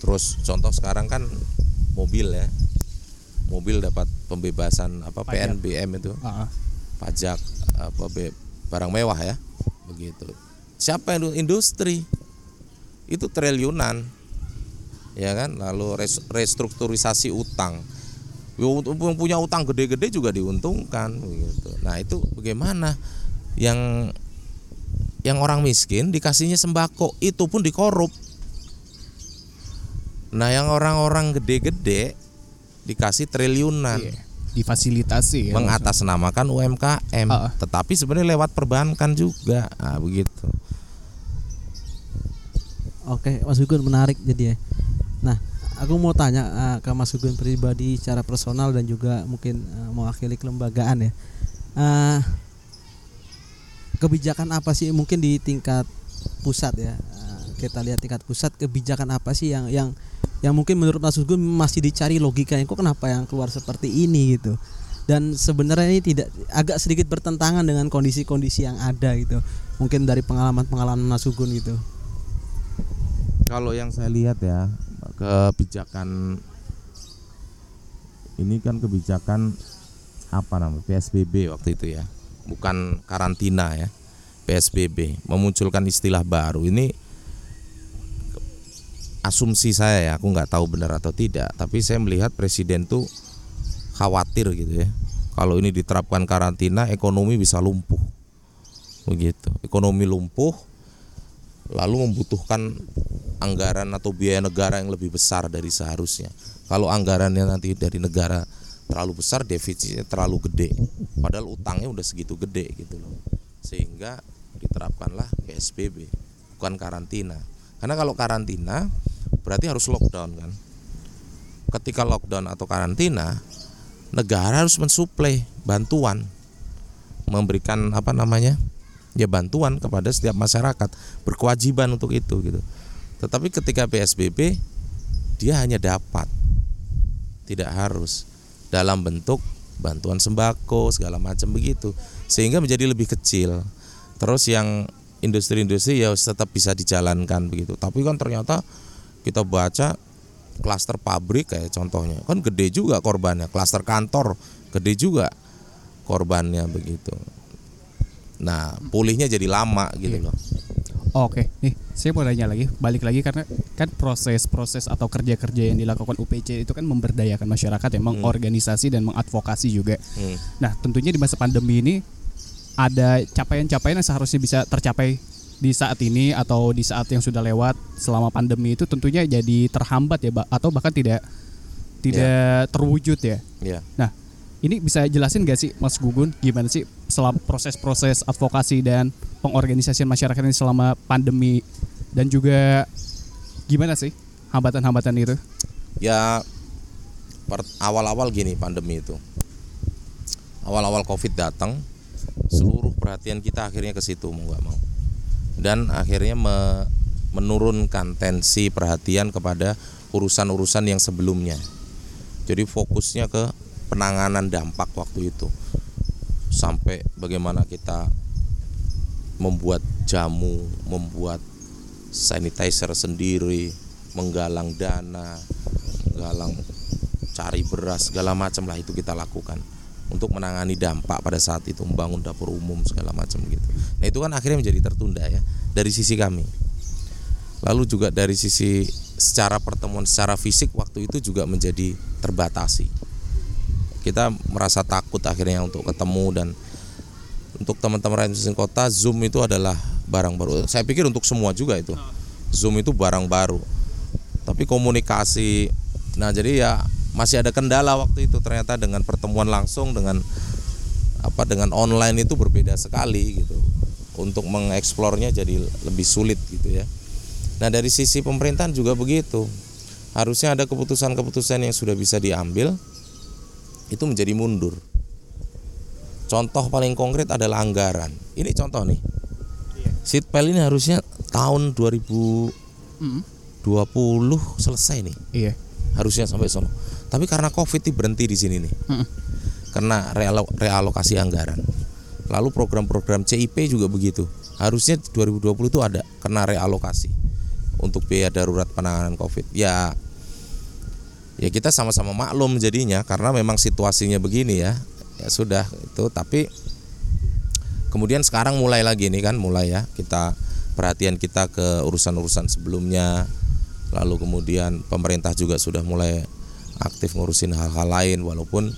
terus contoh sekarang kan mobil ya. Mobil dapat pembebasan apa Pajak. PNBM itu. Ah, ah. pajak apa be- barang mewah ya. Begitu. Siapa yang industri? Itu triliunan. Ya kan? Lalu res- restrukturisasi utang. Yang punya utang gede-gede juga diuntungkan begitu. Nah itu bagaimana yang yang orang miskin dikasihnya sembako itu pun dikorup. Nah yang orang-orang gede-gede dikasih triliunan. Iya. Difasilitasi ya. mengatasnamakan UMKM, Ah. tetapi sebenarnya lewat perbankan juga, nah, begitu. Oke, Mas Gugun menarik jadi ya. Nah, aku mau tanya eh, ke Mas Gugun pribadi secara personal dan juga mungkin eh, mewakili kelembagaan ya. Eh, kebijakan apa sih mungkin di tingkat pusat ya? Eh, kita lihat tingkat pusat kebijakan apa sih yang yang yang mungkin menurut Mas Gugun masih dicari logikanya kok kenapa yang keluar seperti ini gitu. Dan sebenarnya ini tidak agak sedikit bertentangan dengan kondisi-kondisi yang ada gitu. Mungkin dari pengalaman-pengalaman Mas Gugun gitu. Kalau yang saya lihat ya, kebijakan ini kan kebijakan apa namanya PSBB waktu itu ya, bukan karantina ya, PSBB memunculkan istilah baru ini asumsi saya ya, aku nggak tahu benar atau tidak, tapi saya melihat presiden tuh khawatir gitu ya, kalau ini diterapkan karantina ekonomi bisa lumpuh, begitu, ekonomi lumpuh, lalu membutuhkan anggaran atau biaya negara yang lebih besar dari seharusnya. Kalau anggarannya nanti dari negara terlalu besar, defisitnya terlalu gede. Padahal utangnya udah segitu gede gitu loh. Sehingga diterapkanlah PSBB, bukan karantina. Karena kalau karantina berarti harus lockdown kan. Ketika lockdown atau karantina, negara harus mensuplai bantuan, memberikan apa namanya? ya bantuan kepada setiap masyarakat berkewajiban untuk itu gitu. Tetapi ketika PSBB dia hanya dapat tidak harus dalam bentuk bantuan sembako segala macam begitu sehingga menjadi lebih kecil terus yang industri-industri ya tetap bisa dijalankan begitu tapi kan ternyata kita baca klaster pabrik kayak contohnya kan gede juga korbannya klaster kantor gede juga korbannya begitu nah pulihnya jadi lama gitu Iya. loh Oke, nih saya mau nanya lagi, balik lagi karena kan proses-proses atau kerja-kerja yang dilakukan UPC itu kan memberdayakan masyarakat, ya, mengorganisasi dan mengadvokasi juga. Hmm. Nah, tentunya di masa pandemi ini ada capaian-capaian yang seharusnya bisa tercapai di saat ini atau di saat yang sudah lewat selama pandemi itu tentunya jadi terhambat ya, atau bahkan tidak tidak terwujud ya. ya. Nah, ini bisa jelasin gak sih Mas Gugun gimana sih selama proses-proses advokasi dan pengorganisasian masyarakat ini selama pandemi? Dan juga gimana sih hambatan-hambatan itu? ya awal-awal gini pandemi itu. Awal-awal covid datang seluruh perhatian kita akhirnya ke situ mau nggak mau dan akhirnya me- menurunkan tensi perhatian kepada urusan-urusan yang sebelumnya. Jadi fokusnya ke penanganan dampak waktu itu. Sampai bagaimana kita membuat jamu membuat sanitizer sendiri menggalang dana menggalang cari beras segala macam lah itu kita lakukan untuk menangani dampak pada saat itu membangun dapur umum segala macam gitu. Nah itu kan akhirnya menjadi tertunda ya dari sisi kami. Lalu juga dari sisi secara pertemuan secara fisik waktu itu juga menjadi terbatasi. Kita merasa takut akhirnya untuk ketemu dan untuk teman-teman rakyat mesin kota Zoom itu adalah barang baru. Saya pikir untuk semua juga itu. Zoom itu barang baru. Tapi komunikasi nah jadi ya masih ada kendala waktu itu ternyata dengan pertemuan langsung dengan apa dengan online itu berbeda sekali gitu. Untuk mengeksplornya jadi lebih sulit gitu ya. Nah, dari sisi pemerintahan juga begitu. Harusnya ada keputusan-keputusan yang sudah bisa diambil itu menjadi mundur. Contoh paling konkret adalah anggaran. Ini contoh nih. Sitpel ini harusnya tahun 2020 Mm. selesai nih. Iya. Harusnya sampai sono. Tapi karena Covid ini berhenti di sini nih. Mm. Karena realo- realokasi anggaran. Lalu program-program CIP juga begitu. Harusnya 2020 itu ada kena realokasi untuk biaya darurat penanganan Covid. Ya ya kita sama-sama maklum jadinya karena memang situasinya begini ya. Ya sudah itu tapi kemudian sekarang mulai lagi nih kan mulai ya kita perhatian kita ke urusan-urusan sebelumnya lalu kemudian pemerintah juga sudah mulai aktif ngurusin hal-hal lain walaupun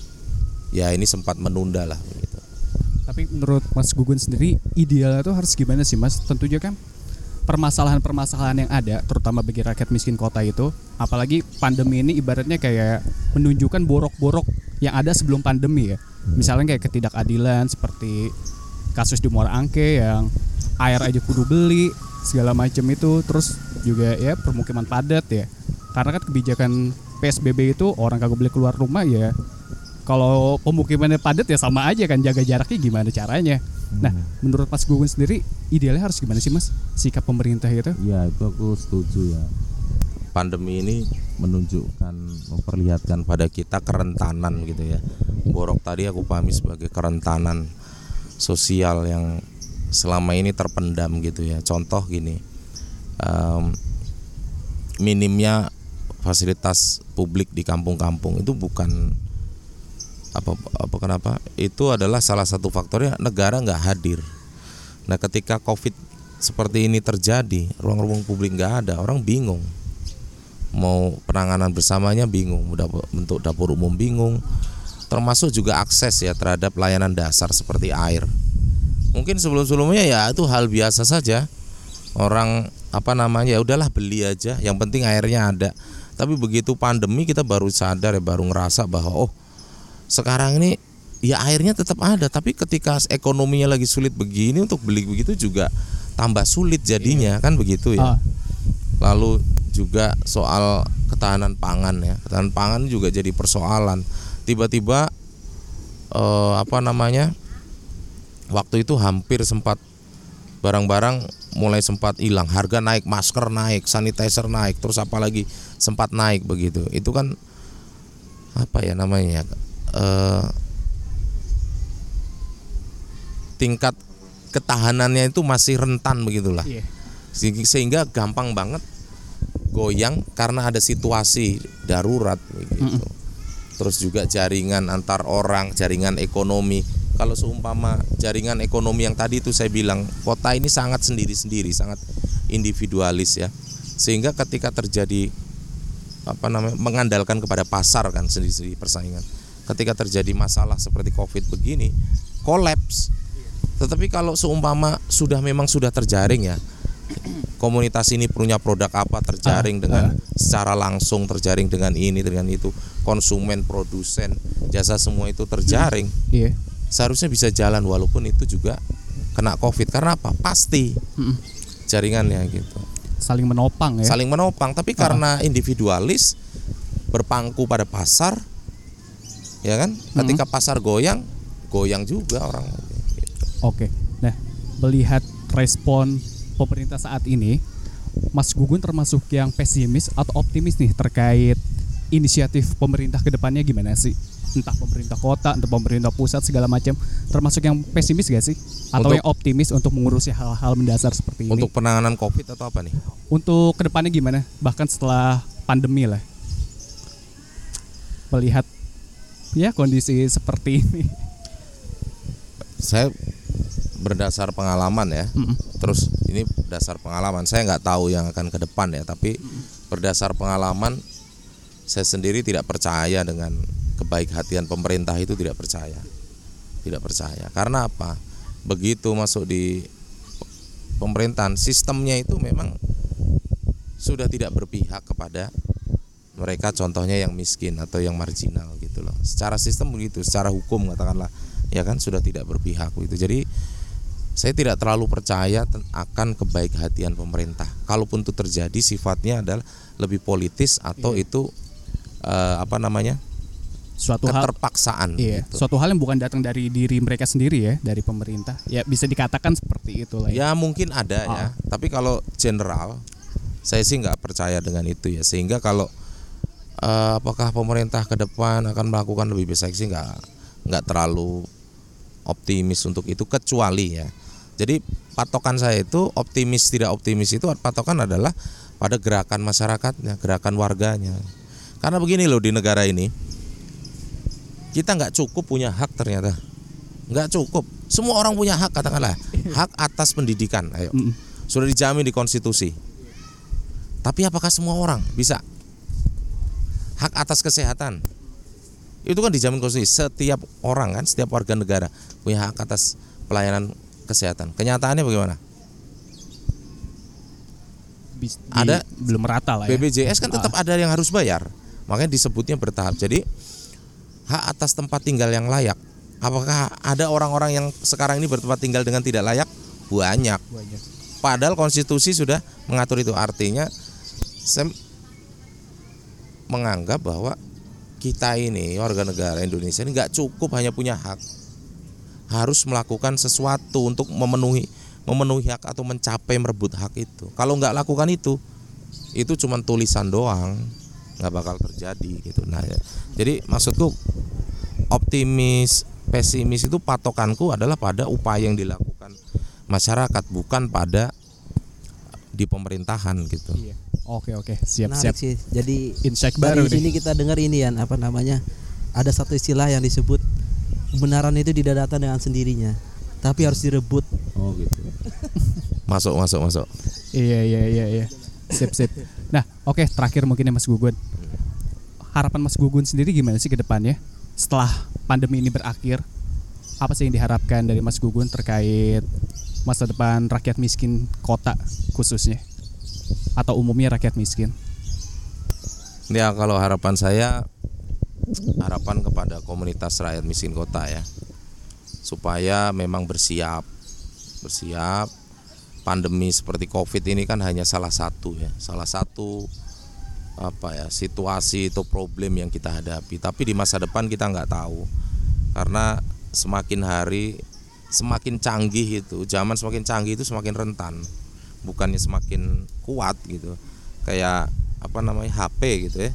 ya ini sempat menunda lah gitu. Tapi menurut Mas Gugun sendiri idealnya tuh harus gimana sih Mas? Tentunya kan permasalahan-permasalahan yang ada terutama bagi rakyat miskin kota itu apalagi pandemi ini ibaratnya kayak menunjukkan borok-borok yang ada sebelum pandemi ya misalnya kayak ketidakadilan seperti kasus di Muara Angke yang air aja kudu beli segala macam itu terus juga ya permukiman padat ya karena kan kebijakan PSBB itu orang kagak boleh keluar rumah ya kalau pemukimannya padat ya sama aja kan jaga jaraknya gimana caranya nah menurut Mas Gugun sendiri idealnya harus gimana sih Mas sikap pemerintah itu Iya itu aku setuju ya Pandemi ini menunjukkan memperlihatkan pada kita kerentanan gitu ya. Borok tadi aku pahami sebagai kerentanan sosial yang selama ini terpendam gitu ya. Contoh gini. em, minimnya fasilitas publik di kampung-kampung itu bukan apa apa kenapa? Itu adalah salah satu faktornya negara nggak hadir. Nah ketika covid seperti ini terjadi ruang-ruang publik nggak ada orang bingung. Mau penanganan bersamanya bingung bentuk dapur umum bingung. Termasuk juga akses ya terhadap layanan dasar seperti air. Mungkin sebelum-sebelumnya ya itu hal biasa saja. Orang apa namanya ya udahlah beli aja yang penting airnya ada tapi begitu pandemi kita baru sadar ya baru ngerasa bahwa oh sekarang ini ya airnya tetap ada. Tapi ketika ekonominya lagi sulit begini untuk beli begitu juga tambah sulit jadinya. Kan begitu ya? Ah, lalu juga soal ketahanan pangan ya. Ketahanan pangan juga jadi persoalan. Tiba-tiba eh, apa namanya waktu itu hampir sempat barang-barang mulai sempat hilang. Harga naik masker naik sanitizer naik terus apalagi sempat naik begitu itu kan apa ya namanya eh, tingkat ketahanannya itu masih rentan begitulah. Se- sehingga gampang banget goyang karena ada situasi darurat begitu. Terus juga jaringan antar orang, jaringan ekonomi. Kalau seumpama jaringan ekonomi yang tadi itu saya bilang kota ini sangat sendiri-sendiri, sangat individualis ya. Sehingga ketika terjadi apa namanya mengandalkan kepada pasar kan sendiri-sendiri persaingan. Ketika terjadi masalah seperti Covid begini, kolaps. Tetapi kalau seumpama sudah memang sudah terjaring ya, komunitas ini punya produk apa terjaring Ah, dengan secara langsung terjaring dengan ini dengan itu konsumen produsen jasa semua itu terjaring Iya. seharusnya bisa jalan walaupun itu juga kena covid karena apa pasti Mm-mm. jaringannya gitu Saling menopang ya. saling menopang tapi karena individualis berpangku pada pasar ya kan ketika pasar goyang goyang juga orang gitu. Oke. Nah, melihat respon pemerintah saat ini, Mas Gugun termasuk yang pesimis atau optimis nih terkait inisiatif pemerintah ke depannya gimana sih? Entah pemerintah kota, entah pemerintah pusat segala macam, termasuk yang pesimis gak sih? Atau Untuk- yang optimis untuk mengurusi hal-hal mendasar seperti ini? untuk penanganan covid atau apa nih Untuk ke depannya gimana? Bahkan setelah pandemi lah. Melihat ya kondisi seperti ini. saya berdasar pengalaman ya Mm-mm. terus ini dasar pengalaman saya nggak tahu yang akan ke depan ya tapi berdasar pengalaman saya sendiri tidak percaya dengan kebaik hatian pemerintah itu tidak percaya. Tidak percaya. Karena apa? Begitu masuk di pemerintahan sistemnya itu memang sudah tidak berpihak kepada mereka contohnya yang miskin atau yang marginal gitu loh. Secara sistem begitu secara hukum katakanlah ya kan sudah tidak berpihak begitu. Jadi saya tidak terlalu percaya akan kebaik hatian pemerintah. Kalaupun itu terjadi sifatnya adalah lebih politis atau itu eh, apa namanya Suatu hal keterpaksaan. Iya, gitu. suatu hal yang bukan datang dari diri mereka sendiri ya, dari pemerintah. Ya bisa dikatakan seperti itu lah. Ya. Ya mungkin ada ya, tapi kalau general saya sih nggak percaya dengan itu ya. Sehingga kalau eh, apakah pemerintah ke depan akan melakukan lebih baik saya sih nggak nggak terlalu optimis untuk itu kecuali ya. Jadi patokan saya itu optimis tidak optimis itu patokan adalah pada gerakan masyarakatnya, gerakan warganya. Karena begini loh di negara ini kita nggak cukup punya hak ternyata. Nggak cukup. Semua orang punya hak katakanlah. Hak atas pendidikan ayo. Sudah dijamin di konstitusi. Tapi apakah semua orang bisa? Hak atas kesehatan. Itu kan dijamin konstitusi. Setiap orang kan setiap warga negara punya hak atas pelayanan kesehatan. Kenyataannya bagaimana? Di- Ada- belum rata lah ya. BPJS kan tetap ada yang harus bayar. Makanya disebutnya bertahap. Jadi hak atas tempat tinggal yang layak apakah ada orang-orang yang sekarang ini bertempat tinggal dengan tidak layak banyak Banyak. Padahal konstitusi sudah mengatur itu. Artinya saya menganggap bahwa kita ini warga negara Indonesia ini nggak cukup hanya punya hak, harus melakukan sesuatu untuk memenuhi memenuhi hak atau mencapai merebut hak itu. Kalau nggak lakukan itu, itu cuma tulisan doang, nggak bakal terjadi gitu. Nah, ya. jadi maksudku optimis, pesimis itu patokanku adalah pada upaya yang dilakukan masyarakat bukan pada di pemerintahan gitu. Iya. Oke oke siap Menarik siap. sih. Jadi Insight dari baru sini nih. kita dengar ini ya apa namanya? Ada satu istilah yang disebut kebenaran itu tidak datang dengan sendirinya, tapi harus direbut. Oh gitu. Masuk masuk masuk. Iya iya iya iya. Sip sip. Nah oke terakhir mungkin ya Mas Gugun. Harapan Mas Gugun sendiri gimana sih ke depannya? Setelah pandemi ini berakhir, apa sih yang diharapkan dari Mas Gugun terkait masa depan rakyat miskin kota khususnya atau umumnya rakyat miskin? Ya kalau harapan saya harapan kepada komunitas rakyat miskin kota ya supaya memang bersiap bersiap pandemi seperti covid ini kan hanya salah satu ya. Salah satu apa ya situasi atau problem yang kita hadapi. Tapi di masa depan kita nggak tahu. Karena semakin hari semakin canggih itu zaman semakin canggih itu semakin rentan. Bukannya semakin kuat gitu. Kayak apa namanya HP gitu ya.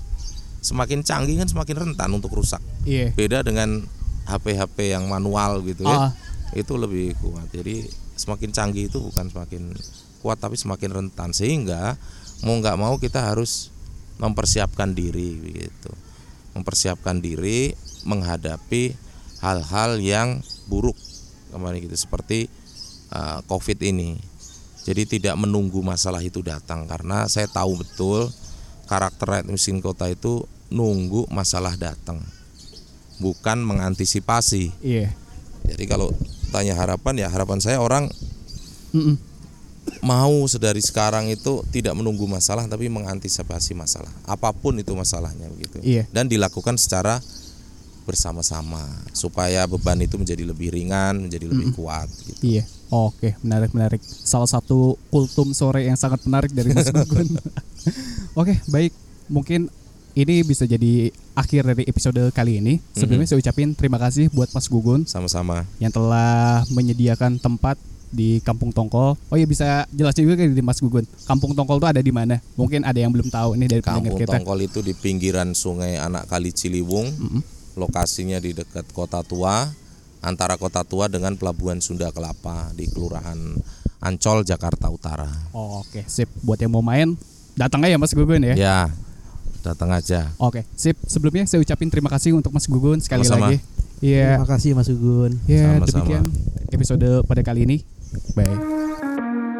Semakin canggih kan semakin rentan untuk rusak. Iya. beda dengan HP-HP yang manual gitu ya. Ah, itu lebih kuat. Jadi semakin canggih itu bukan semakin kuat tapi semakin rentan sehingga mau nggak mau kita harus mempersiapkan diri begitu. Mempersiapkan diri menghadapi hal-hal yang buruk kemarin gitu seperti uh, Covid ini. Jadi tidak menunggu masalah itu datang karena saya tahu betul karakter miskin kota itu nunggu masalah datang bukan mengantisipasi. Iya. Jadi kalau tanya harapan ya harapan saya orang Mm-mm. mau sedari sekarang itu tidak menunggu masalah tapi mengantisipasi masalah apa pun itu masalahnya begitu Iya. dan dilakukan secara bersama-sama supaya beban itu menjadi lebih ringan menjadi lebih kuat gitu. Iya. Oke, menarik menarik. Salah satu kultum sore yang sangat menarik dari Mas Gugun. <laughs> Oke, baik. Mungkin ini bisa jadi akhir dari episode kali ini. Sebelumnya saya ucapin terima kasih buat Mas Gugun sama-sama yang telah menyediakan tempat di Kampung Tongkol. Oh iya bisa jelasin juga di Mas Gugun. Kampung Tongkol itu ada di mana? Mungkin ada yang belum tahu nih dari Kampung kita. Tongkol itu di pinggiran sungai anak kali Ciliwung Mm-mm. lokasinya di dekat kota tua antara kota tua dengan pelabuhan Sunda Kelapa di kelurahan Ancol Jakarta Utara Oh, Oke, sip. Buat yang mau main, datang aja Mas Gugun ya. ya datang aja Oke, sip. Sebelumnya saya ucapin terima kasih untuk Mas Gugun sekali Sama-sama. lagi. Iya. Terima kasih Mas Ugun. Ya, Sama-sama. demikian episode pada kali ini. Bye.